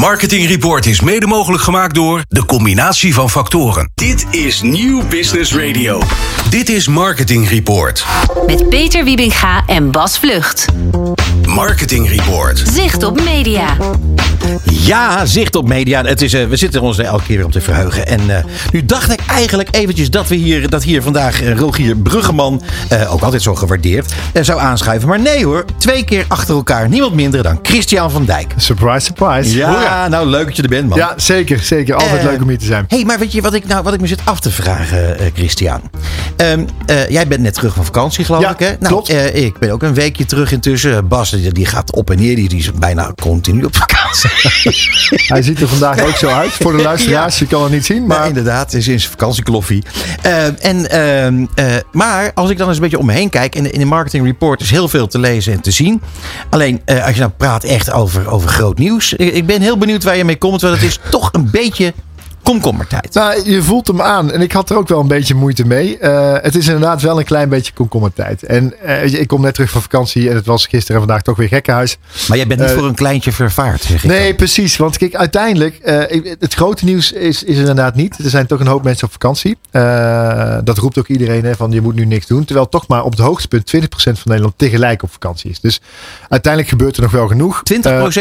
Marketing Report is mede mogelijk gemaakt door de combinatie van factoren. Dit is Nieuw Business Radio. Dit is Marketing Report. Met Peter Wiebinga en Bas Vlucht. Marketing Report. Zicht op media. Ja, zicht op media. Het is, uh, we zitten er ons elke keer weer om te verheugen. En uh, nu dacht ik eigenlijk eventjes dat we hier, dat hier vandaag uh, Rogier Bruggeman, ook altijd zo gewaardeerd, zou aanschuiven. Maar nee hoor, twee keer achter elkaar. Niemand minder dan Christian van Dijk. Surprise, surprise. Ja, Hoera. nou leuk dat je er bent man. Ja, zeker, zeker. Altijd leuk om hier te zijn. hey, maar weet je wat ik, nou, wat ik me zit af te vragen, Christian? Um, jij bent net terug van vakantie geloof ja, ik hè? Nou, klopt. ik ben ook een weekje terug intussen. Bas, die gaat op en neer. Die, die is bijna continu op vakantie. Hij ziet er vandaag ook zo uit. Voor de luisteraars, ja. je kan het niet zien. Maar inderdaad, het is in zijn vakantiekloffie. Uh, en, uh, uh, maar als ik dan eens een beetje om me heen kijk. In de, in de marketing report is heel veel te lezen en te zien. Alleen als je nou praat echt over, over groot nieuws. Ik ben heel benieuwd waar je mee komt. Want het is toch een beetje komkommertijd. Nou, je voelt hem aan. En ik had er ook wel een beetje moeite mee. Uh, het is inderdaad wel een klein beetje komkommertijd. En uh, ik kom net terug van vakantie. En het was gisteren en vandaag toch weer gekkenhuis. Maar jij bent niet uh, voor een kleintje vervaard, zeg ik Nee, dan. precies. Want kijk, uiteindelijk... het grote nieuws is, is inderdaad niet. Er zijn toch een hoop mensen op vakantie. dat roept ook iedereen hè, van je moet nu niks doen. Terwijl toch maar op het hoogtepunt 20% van Nederland tegelijk op vakantie is. Dus uiteindelijk gebeurt er nog wel genoeg.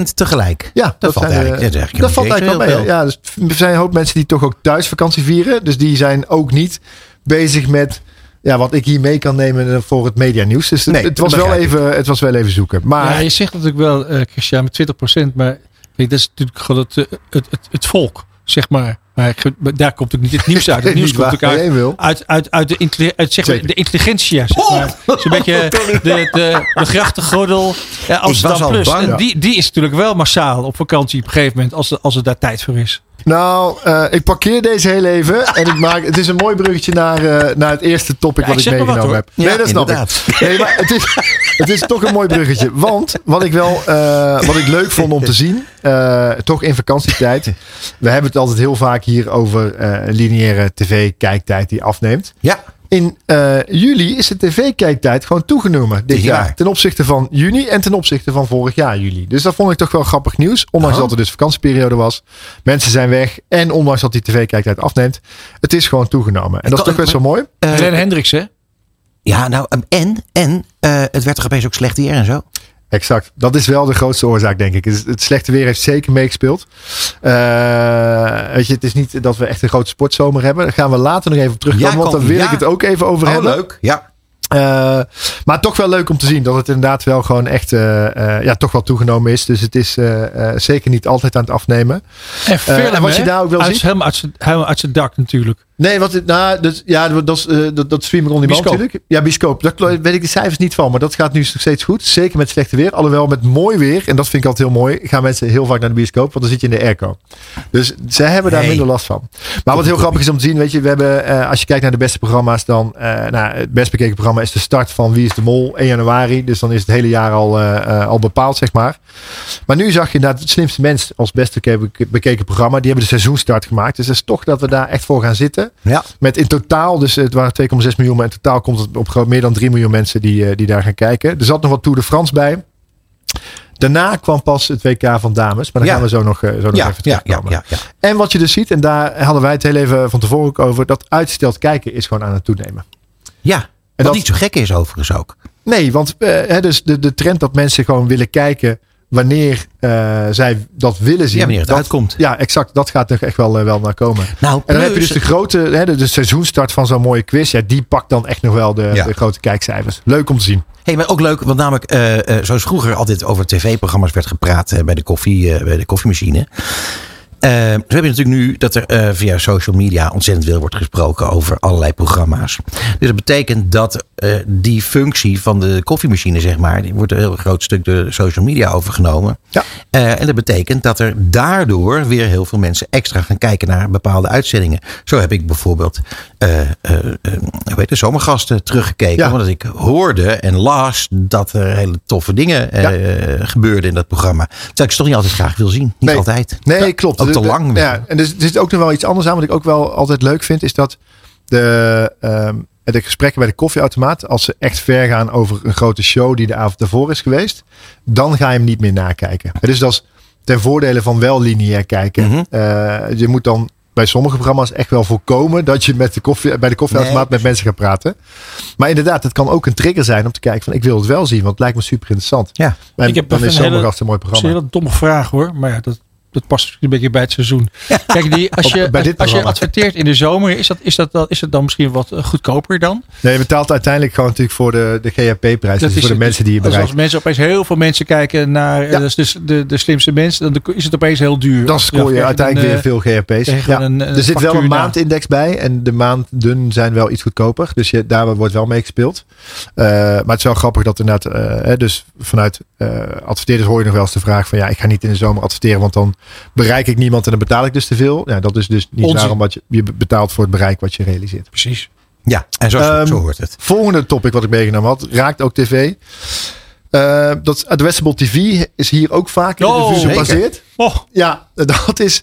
20% tegelijk? Ja, dat, dat valt eigenlijk, dat, dat valt eigenlijk wel mee. Ja, dus er zijn een hoop mensen die toch ook thuis vakantie vieren. Dus die zijn ook niet bezig met ja, wat ik hier mee kan nemen voor het media nieuws. Dus het, Nee, het, was wel even, het was wel even zoeken. Maar Ja, je zegt natuurlijk wel, eh Christian, met 20%. Maar kijk, dat is natuurlijk gewoon het, eh, het, het, het volk, zeg maar. Maar daar komt ook niet het nieuws uit. Het nieuws komt ook uit, uit, uit, uit, de, intelli- uit zeg maar, de intelligentia. Zeg maar. Zo'n beetje de, de, de grachtengordel ja, Amsterdam al Plus. bang. Die, die is natuurlijk wel massaal op vakantie op een gegeven moment. Als, er- als er daar tijd voor is. Nou, eh, ik parkeer deze heel even. En ik maak, het is een mooi bruggetje naar, eh, naar het eerste topic Ja, wat ik ik, wat, meegenomen heb. Ja, nee, dat snap inderdaad. ik. Nee, maar het is, het is toch een mooi bruggetje. Want wat ik wel eh, wat ik leuk vond om te zien, eh, toch in vakantietijd. We hebben het altijd heel vaak hier over eh, lineaire tv-kijktijd die afneemt. Ja. In eh, juli is de tv-kijktijd gewoon toegenomen dit Ja. jaar. Ten opzichte van juni en ten opzichte van vorig jaar juli. Dus dat vond ik toch wel grappig nieuws. Ondanks Oh. dat er dus vakantieperiode was. Mensen zijn weg. En ondanks dat die tv-kijktijd afneemt. Het is gewoon toegenomen. En dat is toch best wel mooi. Eh, Glenn Hendricks, hè? ja, nou, en, en eh, het werd er opeens ook slecht weer en zo. Exact. Dat is wel de grootste oorzaak, denk ik. Het, slechte weer heeft zeker meegespeeld. Eh, weet je, het is niet dat we echt een grote sportzomer hebben. Daar gaan we later nog even op terugkomen. Ja, want daar wil ja. ik het ook even over Oh, hebben. leuk. Ja. Eh, maar toch wel leuk om te zien dat het inderdaad wel gewoon echt eh, ja, toch wel toegenomen is. Dus het is eh, eh, zeker niet altijd aan het afnemen. En en wat je daar ook wel uit, ziet- Helemaal uit zijn- helemaal uit zijn dak natuurlijk. Nee, wat nou, dus, ja, dat, is, eh, dat, dat on demand natuurlijk. Ja, biscoop. Daar weet ik de cijfers niet van, maar dat gaat nu nog steeds goed. Zeker met slechte weer. Alhoewel met mooi weer, en dat vind ik altijd heel mooi, gaan mensen heel vaak naar de bioscoop, want dan zit je in de airco. Dus zij hebben daar Hey. minder last van. Maar wat heel grappig is om te zien, weet je, we hebben, eh, als je kijkt naar de beste programma's, dan, eh, nou, het best bekeken programma is de start van Wie is de Mol, 1 januari. Dus dan is het hele jaar al, al bepaald, zeg maar. Maar nu zag je inderdaad het slimste mens als beste beke- bekeken programma. Die hebben de seizoenstart gemaakt. Dus dat is toch dat we daar echt voor gaan zitten. Ja. Met in totaal, dus het waren 2,6 miljoen, maar in totaal komt het op meer dan 3 miljoen mensen die, eh, die daar gaan kijken. Er zat nog wat Tour de France bij. Daarna kwam pas het WK van dames, maar daar Ja. gaan we zo nog, eh, zo nog Ja, even ja, ja, terugkomen. ja. En wat je dus ziet, en daar hadden wij het heel even van tevoren ook over, dat uitgesteld kijken is gewoon aan het toenemen. Ja, wat dat- niet zo gek is overigens ook. Nee, want eh, hè, dus de, de trend dat mensen gewoon willen kijken wanneer eh, zij dat willen zien. Ja, wanneer het dat, uitkomt. Ja, exact. Dat gaat er echt wel, eh, wel naar komen. Nou, En dan heb je dus de grote, hè, de, de seizoenstart van zo'n mooie quiz. Ja, die pakt dan echt nog wel de, Ja. de grote kijkcijfers. Leuk om te zien. Hey, maar ook leuk, want namelijk, eh, zoals vroeger altijd over tv-programma's werd gepraat bij, de koffie, bij de koffiemachine. Eh, zo heb je natuurlijk nu dat er eh, via social media ontzettend veel wordt gesproken over allerlei programma's. Dus dat betekent dat eh, die functie van de koffiemachine, zeg maar, die wordt een heel groot stuk door de social media overgenomen. Ja. Eh, en dat betekent dat er daardoor weer heel veel mensen extra gaan kijken naar bepaalde uitzendingen. Zo heb ik bijvoorbeeld eh eh, eh, hoe heet de zomergasten teruggekeken. Ja. Omdat ik hoorde en las dat er hele toffe dingen eh, gebeurden in dat programma. Terwijl ik ze toch niet altijd graag wil zien. Niet Nee. altijd. Nee, klopt. Te lang. Ja, en dus, er zit ook nog wel iets anders aan. Wat ik ook wel altijd leuk vind, is dat de, ehm, de gesprekken bij de koffieautomaat, als ze echt ver gaan over een grote show die de avond daarvoor is geweest, dan ga je hem niet meer nakijken. Dus als ten voordele van wel lineair kijken. Mhm. Eh, je moet dan bij sommige programma's echt wel voorkomen dat je met de koffie, bij de koffieautomaat Nee, met mensen gaat praten. Maar inderdaad, het kan ook een trigger zijn om te kijken van ik wil het wel zien, want het lijkt me super interessant. Ja. En Ik heb dan is een hele- Zomergast een mooi Dat is een programma. hele domme vraag hoor. Maar ja, dat, dat past een beetje bij het seizoen. Kijk, die, als, je, als je adverteert in de zomer, is, dat, is, dat, is het dan misschien wat eh, goedkoper dan? Nee, je betaalt uiteindelijk gewoon natuurlijk voor de, de GHP-prijs. Dus voor de mensen die je Dus bereikt. als mensen opeens heel veel mensen kijken naar Ja. eh, dus de, de, de slimste mensen, dan is het opeens heel duur. Dan scoor je ja, uiteindelijk weer veel GHP's. Ja. een, eh, er zit wel een maandindex bij. En de maanden zijn wel iets goedkoper. Dus je, daar wordt wel mee gespeeld. Eh, maar het is wel grappig dat inderdaad... eh, hè, dus vanuit eh, adverteerders hoor je nog wel eens de vraag van... Ja, ik ga niet in de zomer adverteren. Want dan bereik ik niemand en dan betaal ik dus te veel. Ja, dat is dus niet Onzin. waarom wat je, je betaalt voor het bereik wat je realiseert. Precies. Ja, en zo, Ehm, zo hoort het. Volgende topic wat ik meegenomen had, raakt ook tv. Eh, dat addressable TV is hier ook vaak in de Oh, zeker. gebaseerd. Oh, Ja, dat is.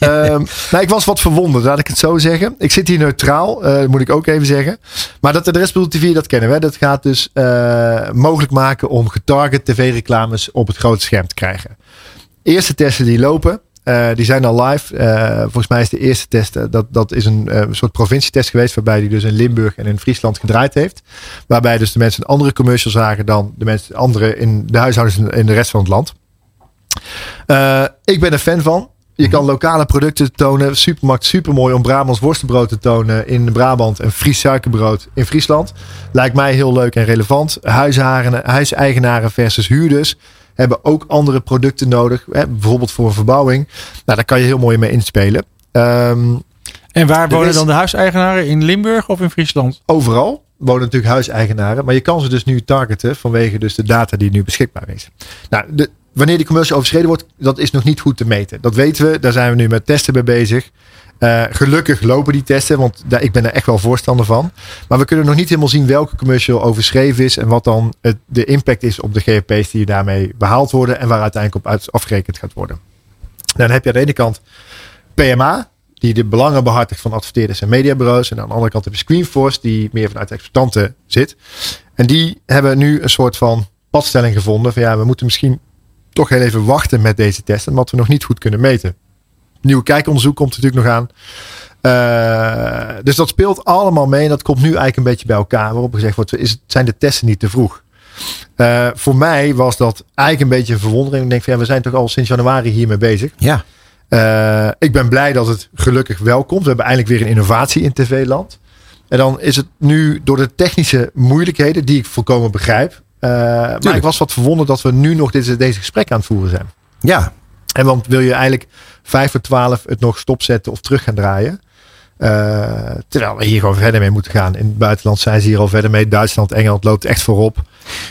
ehm, nou, ik was wat verwonderd, laat ik het zo zeggen. Ik zit hier neutraal, eh, moet ik ook even zeggen. Maar dat addressable TV, dat kennen we. Dat gaat dus eh, mogelijk maken om getarget tv-reclames op het grote scherm te krijgen. Eerste testen die lopen, eh, die zijn al live. Eh, volgens mij is de eerste test, eh, dat, dat is een soort provincietest geweest. Waarbij die dus in Limburg en in Friesland gedraaid heeft. Waarbij dus de mensen een andere commercial zagen dan de mensen andere in de huishoudens in- de rest van het land. Ik ben er fan van. Je kan lokale producten tonen. Supermarkt super mooi om Brabants worstenbrood te tonen in Brabant en Fries suikerbrood in Friesland. Lijkt mij heel leuk en relevant. Huiseigenaren versus huurders hebben ook andere producten nodig. Hè, bijvoorbeeld voor een verbouwing. Nou, daar kan je heel mooi mee inspelen. Ehm, en waar wonen is- dan de huiseigenaren? In Limburg of in Friesland? overal wonen natuurlijk huiseigenaren. Maar je kan ze dus nu targeten vanwege dus de data die nu beschikbaar is. Nou, de, wanneer die commercial overschreden wordt, dat is nog niet goed te meten. Dat weten we. Daar zijn we nu met testen mee bezig. Eh, gelukkig lopen die testen, want daar, ik ben er echt wel voorstander van. Maar we kunnen nog niet helemaal zien welke commercial overschreven is en wat dan het, de impact is op de GP's die daarmee behaald worden en waar uiteindelijk op uit, afgerekend gaat worden. Nou, dan heb je aan de ene kant PMA, die de belangen behartigt van adverteerders en mediabureaus. En aan de andere kant heb je Screenforce, die meer vanuit exploitanten zit. En die hebben nu een soort van padstelling gevonden van ja, we moeten misschien toch heel even wachten met deze testen, omdat we nog niet goed kunnen meten. Nieuwe kijkonderzoek komt natuurlijk nog aan. Eh, dus dat speelt allemaal mee en dat komt nu eigenlijk een beetje bij elkaar. Waarop gezegd wordt, is, zijn de testen niet te vroeg? Eh, voor mij was dat eigenlijk een beetje een verwondering. Ik denk van ja, we zijn toch al sinds januari hiermee bezig. Ja. Eh, ik ben blij dat het gelukkig wel komt. We hebben eindelijk weer een innovatie in tv-land. En dan is het nu door de technische moeilijkheden, die ik volkomen begrijp. maar ik was wat verwonderd dat we nu nog deze, deze gesprek aan het voeren zijn. Ja. En want wil je eigenlijk 5 voor 12 het nog stopzetten of terug gaan draaien? Eh, terwijl we hier gewoon verder mee moeten gaan. In het buitenland zijn ze hier al verder mee. Duitsland, Engeland loopt echt voorop.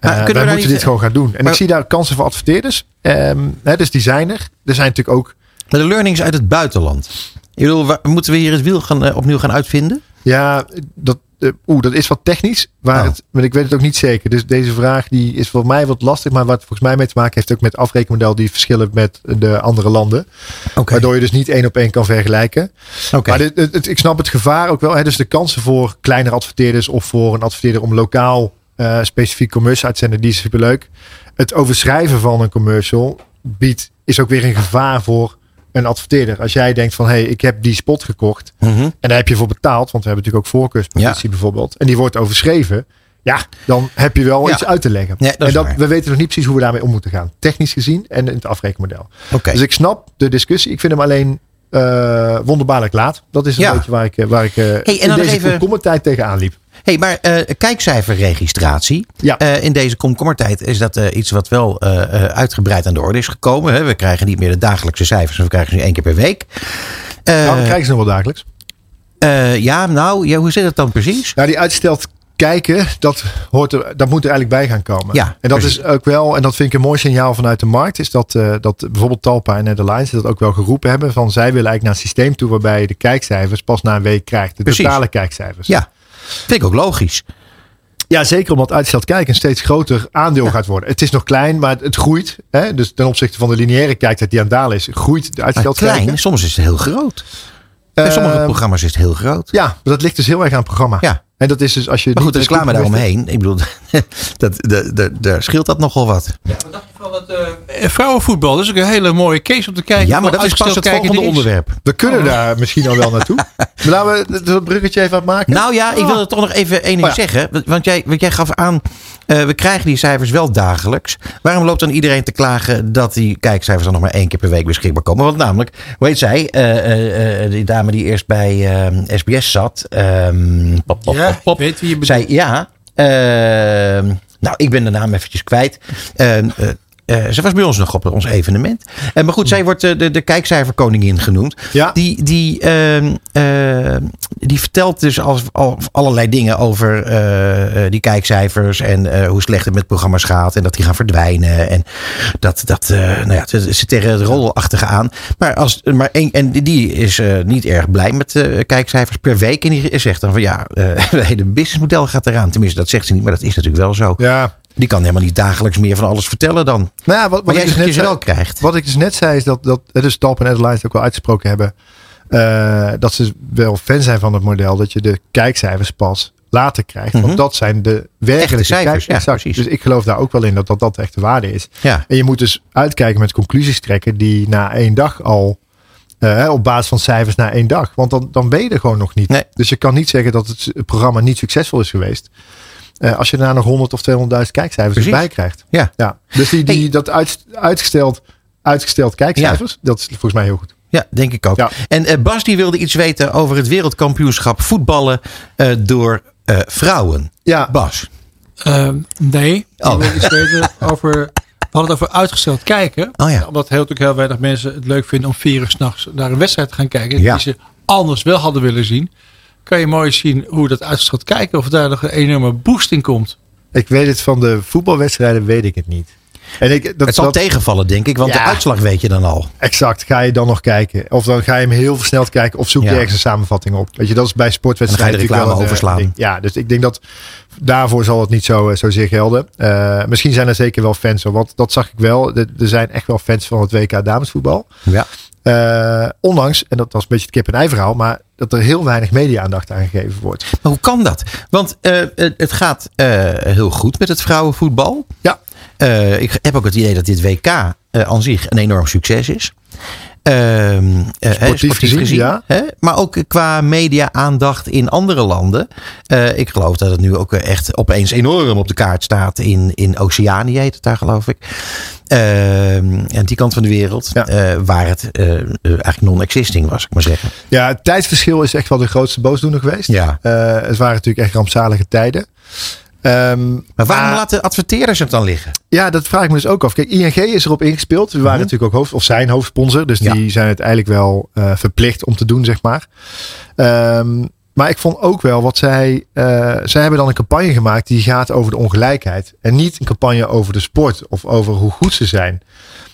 Maar Uh, kunnen we wij moeten niet- dit gewoon gaan doen. En Maar- ik zie daar kansen voor adverteerders. Ehm, hè, dus die zijn er. Er zijn natuurlijk ook Maar de learnings uit het buitenland. Ik bedoel, moeten we hier het wiel gaan, eh, opnieuw gaan uitvinden? Ja, dat, oeh, dat is wat technisch. Waar Oh. het, maar ik weet het ook niet zeker. Dus deze vraag die is voor mij wat lastig. Maar wat volgens mij mee te maken heeft ook met afrekenmodel die verschillen met de andere landen. Oké. Waardoor je dus niet één op één kan vergelijken. Oké. Maar dit, het, ik snap het gevaar ook wel. Hè? Dus de kansen voor kleinere adverteerders of voor een adverteerder om lokaal eh, specifiek commercial uit te zenden, die is superleuk. Het overschrijven van een commercial biedt, is ook weer een gevaar voor een adverteerder. Als jij denkt van, hé, hey, ik heb die spot gekocht Mhm. en daar heb je voor betaald, want we hebben natuurlijk ook voorkeurspositie bijvoorbeeld, en die wordt overschreven, ja, dan heb je wel Ja. iets uit te leggen. Ja, dat en dat, we weten nog niet precies hoe we daarmee om moeten gaan. Technisch gezien en in het afrekenmodel. Oké. Dus ik snap de discussie. Ik vind hem alleen eh, wonderbaarlijk laat. Dat is een Ja. beetje waar ik, eh, waar ik eh, en in deze even- komkommertijd tegenaan liep. Hey, maar eh, kijkcijferregistratie. Ja. Eh, in deze komkommertijd is dat eh, iets wat wel uitgebreid aan de orde is gekomen. Hè? We krijgen niet meer de dagelijkse cijfers, we krijgen ze nu één keer per week. Nou, dan krijgen ze nog wel dagelijks. ja, nou, ja, hoe zit het dan precies? Nou, die uitsteld kijken, dat, hoort er, dat moet er eigenlijk bij gaan komen. Ja, en dat precies. is ook wel, en dat vind ik een mooi signaal vanuit de markt, is dat, dat bijvoorbeeld Talpa en Netherlands dat ook wel geroepen hebben. Van zij willen eigenlijk naar een systeem toe waarbij je de kijkcijfers pas na een week krijgt. De Precies. totale kijkcijfers. Ja, vind ik ook logisch. Ja, zeker omdat uitsteld kijken een steeds groter aandeel gaat worden. Het is nog klein, maar het, groeit. Hè? Dus ten opzichte van de lineaire kijktijd die aan het dalen is, groeit de Maar uitsteld klein, kijken. soms is het heel groot. Bij sommige Ehm, programma's is het heel groot. Ja, maar dat ligt dus heel erg aan het programma. Ja. En dat is dus als je. Maar goed, niet- reclame daaromheen. Ik bedoel, dat, daar scheelt dat nogal wat. Wat dacht je van het eh, vrouwenvoetbal? Dat is ook een hele mooie case om te kijken. Ja, maar Voor dat is pas het volgende onderwerp. We kunnen daar misschien al wel naartoe. Maar Laten we dat bruggetje even aan maken. Nou ja, ik wil er toch nog even één ding Oh ja. zeggen. Want- Want jij, want jij gaf aan, eh, we krijgen die cijfers wel dagelijks. Waarom loopt dan iedereen te klagen dat die kijkcijfers dan nog maar één keer per week beschikbaar komen? Want namelijk, hoe heet zij? Eh, eh, die dame die eerst bij SBS zat. ehm, pop, pop, Ja, pop, weet wie je bedoelt. Zij, ja. ehm, nou, ik ben de naam eventjes kwijt. Eh, ze was bij ons nog op ons evenement. Eh, maar goed, zij wordt eh, de, de kijkcijferkoningin genoemd. Ja. Die, die, ehm, die vertelt dus als, al, allerlei dingen over die kijkcijfers. En hoe slecht het met programma's gaat. En dat die gaan verdwijnen. En dat, dat nou ja, ze tegen het rollenachtige aan. Maar, als, maar één, en die is niet erg blij met kijkcijfers per week. En die zegt dan van ja, het hele businessmodel gaat eraan. Tenminste, dat zegt ze niet, maar dat is natuurlijk wel zo. Ja. Die kan helemaal niet dagelijks meer van alles vertellen dan. Nou ja, wat, Maar wat, ik dus net wel krijgt. wat ik dus net zei is dat, dat dus Talp en Adelines ook wel uitgesproken hebben. eh, dat ze wel fan zijn van het model. Dat je de kijkcijfers pas later krijgt. Mhm. Want dat zijn de werkelijke cijfers, ja, precies. Dus ik geloof daar ook wel in dat dat, dat echt de waarde is. Ja. En je moet dus uitkijken met conclusies trekken die na één dag al. eh, op basis van cijfers na één dag. Want dan, dan ben je er gewoon nog niet. Nee. Dus je kan niet zeggen dat het programma niet succesvol is geweest. Eh, als je daarna nog 100 of 200.000 kijkcijfers Precies. erbij krijgt. Ja. Ja. Dus die, die, Hey. dat uit, uitgesteld, uitgesteld kijkcijfers, dat is volgens mij heel goed. Ja, denk ik ook. Ja. En eh, Bas die wilde iets weten over het wereldkampioenschap voetballen eh, door eh, vrouwen. Ja, Bas. Ehm, nee, Oh. ik wil iets weten over... We hadden het over uitgesteld kijken. Oh ja. Omdat heel, natuurlijk heel weinig mensen het leuk vinden om vier uur s'nachts naar een wedstrijd te gaan kijken. Ja. Die ze anders wel hadden willen zien. Kan je mooi zien hoe dat uitgesteld kijken. Of daar nog een enorme boost in komt. ik weet het van de voetbalwedstrijden, weet ik het niet. En ik, dat, Het zal dat, tegenvallen, denk ik, want de uitslag weet je dan al. exact, ga je dan nog kijken? Of dan ga je hem heel versneld kijken of zoek je ergens een samenvatting op. Weet je, dat is bij sportwedstrijden En dan ga je de natuurlijk reclame overslaan. eh, ding. Ja, dus ik denk dat daarvoor zal het niet zo, eh, zozeer gelden. Eh, misschien zijn er zeker wel fans, want dat zag ik wel. Er zijn echt wel fans van het WK damesvoetbal. Ja. Ondanks, en dat was een beetje het kip-en-ei verhaal, maar dat er heel weinig media-aandacht aan gegeven wordt. Maar hoe kan dat? Want het gaat heel goed met het vrouwenvoetbal. Ja. Eh, ik heb ook het idee dat dit WK eh, aan zich een enorm succes is. Ehm, eh, hè, gezien, ja. hè? Maar ook qua media-aandacht in andere landen. Ik geloof dat het nu ook echt opeens enorm op de kaart staat in, in Oceanië, heet het daar, geloof ik. Ehm, en die kant van de wereld, Ja. waar het eigenlijk non-existing was, ik maar zeggen. Ja, het tijdsverschil is echt wel de grootste boosdoener geweest. Ja. Het waren natuurlijk echt rampzalige tijden. Ehm, Maar waarom laten adverteerders het dan liggen? Ja, dat vraag ik me dus ook af. Kijk, ING is erop ingespeeld. We waren natuurlijk ook hoofd, of zijn hoofdsponsor. Dus Ja. die zijn het eigenlijk wel eh, verplicht om te doen, zeg maar. Ehm, maar ik vond ook wel wat zij. eh, zij hebben dan een campagne gemaakt die gaat over de ongelijkheid. En niet een campagne over de sport of over hoe goed ze zijn.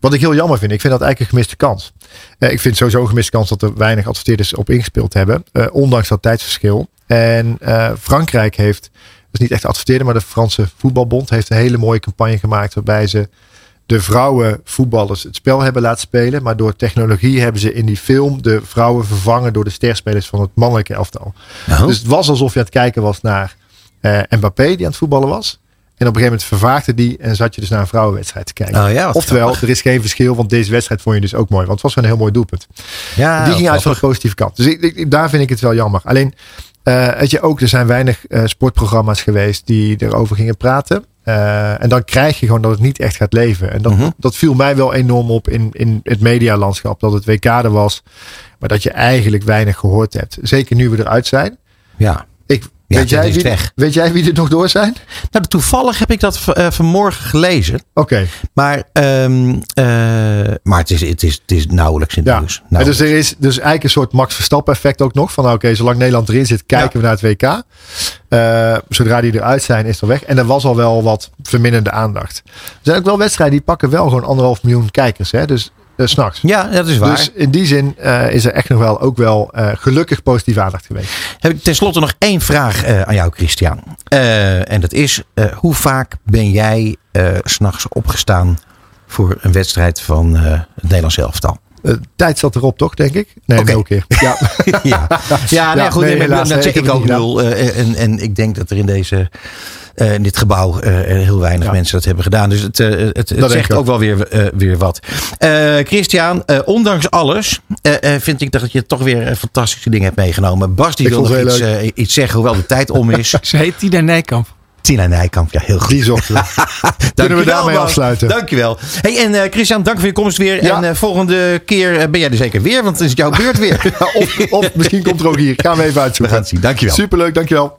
Wat ik heel jammer vind. Ik vind dat eigenlijk een gemiste kans. Eh, ik vind sowieso een gemiste kans dat er weinig adverteerders op ingespeeld hebben. ondanks dat tijdsverschil. En Frankrijk heeft, dus niet echt adverteerder, maar de Franse voetbalbond heeft een hele mooie campagne gemaakt. Waarbij ze de vrouwen voetballers het spel hebben laten spelen. Maar door technologie hebben ze in die film de vrouwen vervangen door de sterspelers van het mannelijke elftal. Nou, Dus het was alsof je aan het kijken was naar eh Mbappé die aan het voetballen was. En op een gegeven moment vervaagde die en zat je dus naar een vrouwenwedstrijd te kijken. Oh ja, Oftewel, grappig. er is geen verschil, want deze wedstrijd vond je dus ook mooi. Want het was wel een heel mooi doelpunt. ja, die ging uit van de positieve kant. Dus ik, ik- daar vind ik het wel jammer. Alleen, weet je ook, er zijn weinig eh, sportprogramma's geweest die erover gingen praten. Eh, en dan krijg je gewoon dat het niet echt gaat leven. En dat, Mhm. dat viel mij wel enorm op in, in het medialandschap. Dat het WK er was, maar dat je eigenlijk weinig gehoord hebt. Zeker nu we eruit zijn. Ja. Ik, Ja, weet, jij wie, weg. weet jij wie er nog door zijn? Nou, toevallig heb ik dat eh, vanmorgen gelezen. Oké. Maar, ehm, eh, maar het, is, het, is, het is nauwelijks in het Ja, nieuws. Nauwelijks. dus er is dus eigenlijk een soort Max Verstappen effect ook nog. Van nou, oké, zolang Nederland erin zit, kijken we naar het WK. Eh, zodra die eruit zijn, is er weg. En er was al wel wat verminderde aandacht. Er zijn ook wel wedstrijden die pakken wel gewoon anderhalf miljoen kijkers. Hè? Dus uh, s'nachts. ja, dat is waar. Dus in die zin eh, is er echt nog wel ook wel eh, gelukkig positieve aandacht geweest. Heb ik tenslotte nog één vraag eh, aan jou, Christian. Eh, en dat is, eh, hoe vaak ben jij eh, s'nachts opgestaan voor een wedstrijd van eh, het Nederlands elftal? Tijd zat erop, toch, denk ik? Nee, Oké. nul keer. Ja. ja, ja, nee, Ja, goed. nee, nee, helaas, dat nee, zeg ik ook nul. eh, en, en ik denk dat er in deze. Eh, in dit gebouw eh, heel weinig Ja. mensen dat hebben gedaan. Dus het, eh, het, het zegt ook wel weer, weer wat. Eh, Christian, eh, ondanks alles eh, eh, vind ik dat je toch weer fantastische dingen hebt meegenomen. Bas die Ik wil nog het iets, eh, iets zeggen, hoewel de tijd om is. Ze heet Tina Nijkamp. Tina Nijkamp, ja, heel goed. Die zochten we. Daarmee Bas. afsluiten? Dankjewel. Hey, en eh, Christian, dank voor je komst weer. Ja. En eh, volgende keer ben jij er zeker weer, want dan is het jouw beurt weer. Ja, of, of misschien komt er ook hier. Gaan we even We uitzoeken. gaan het zien. Dankjewel. Superleuk, dankjewel.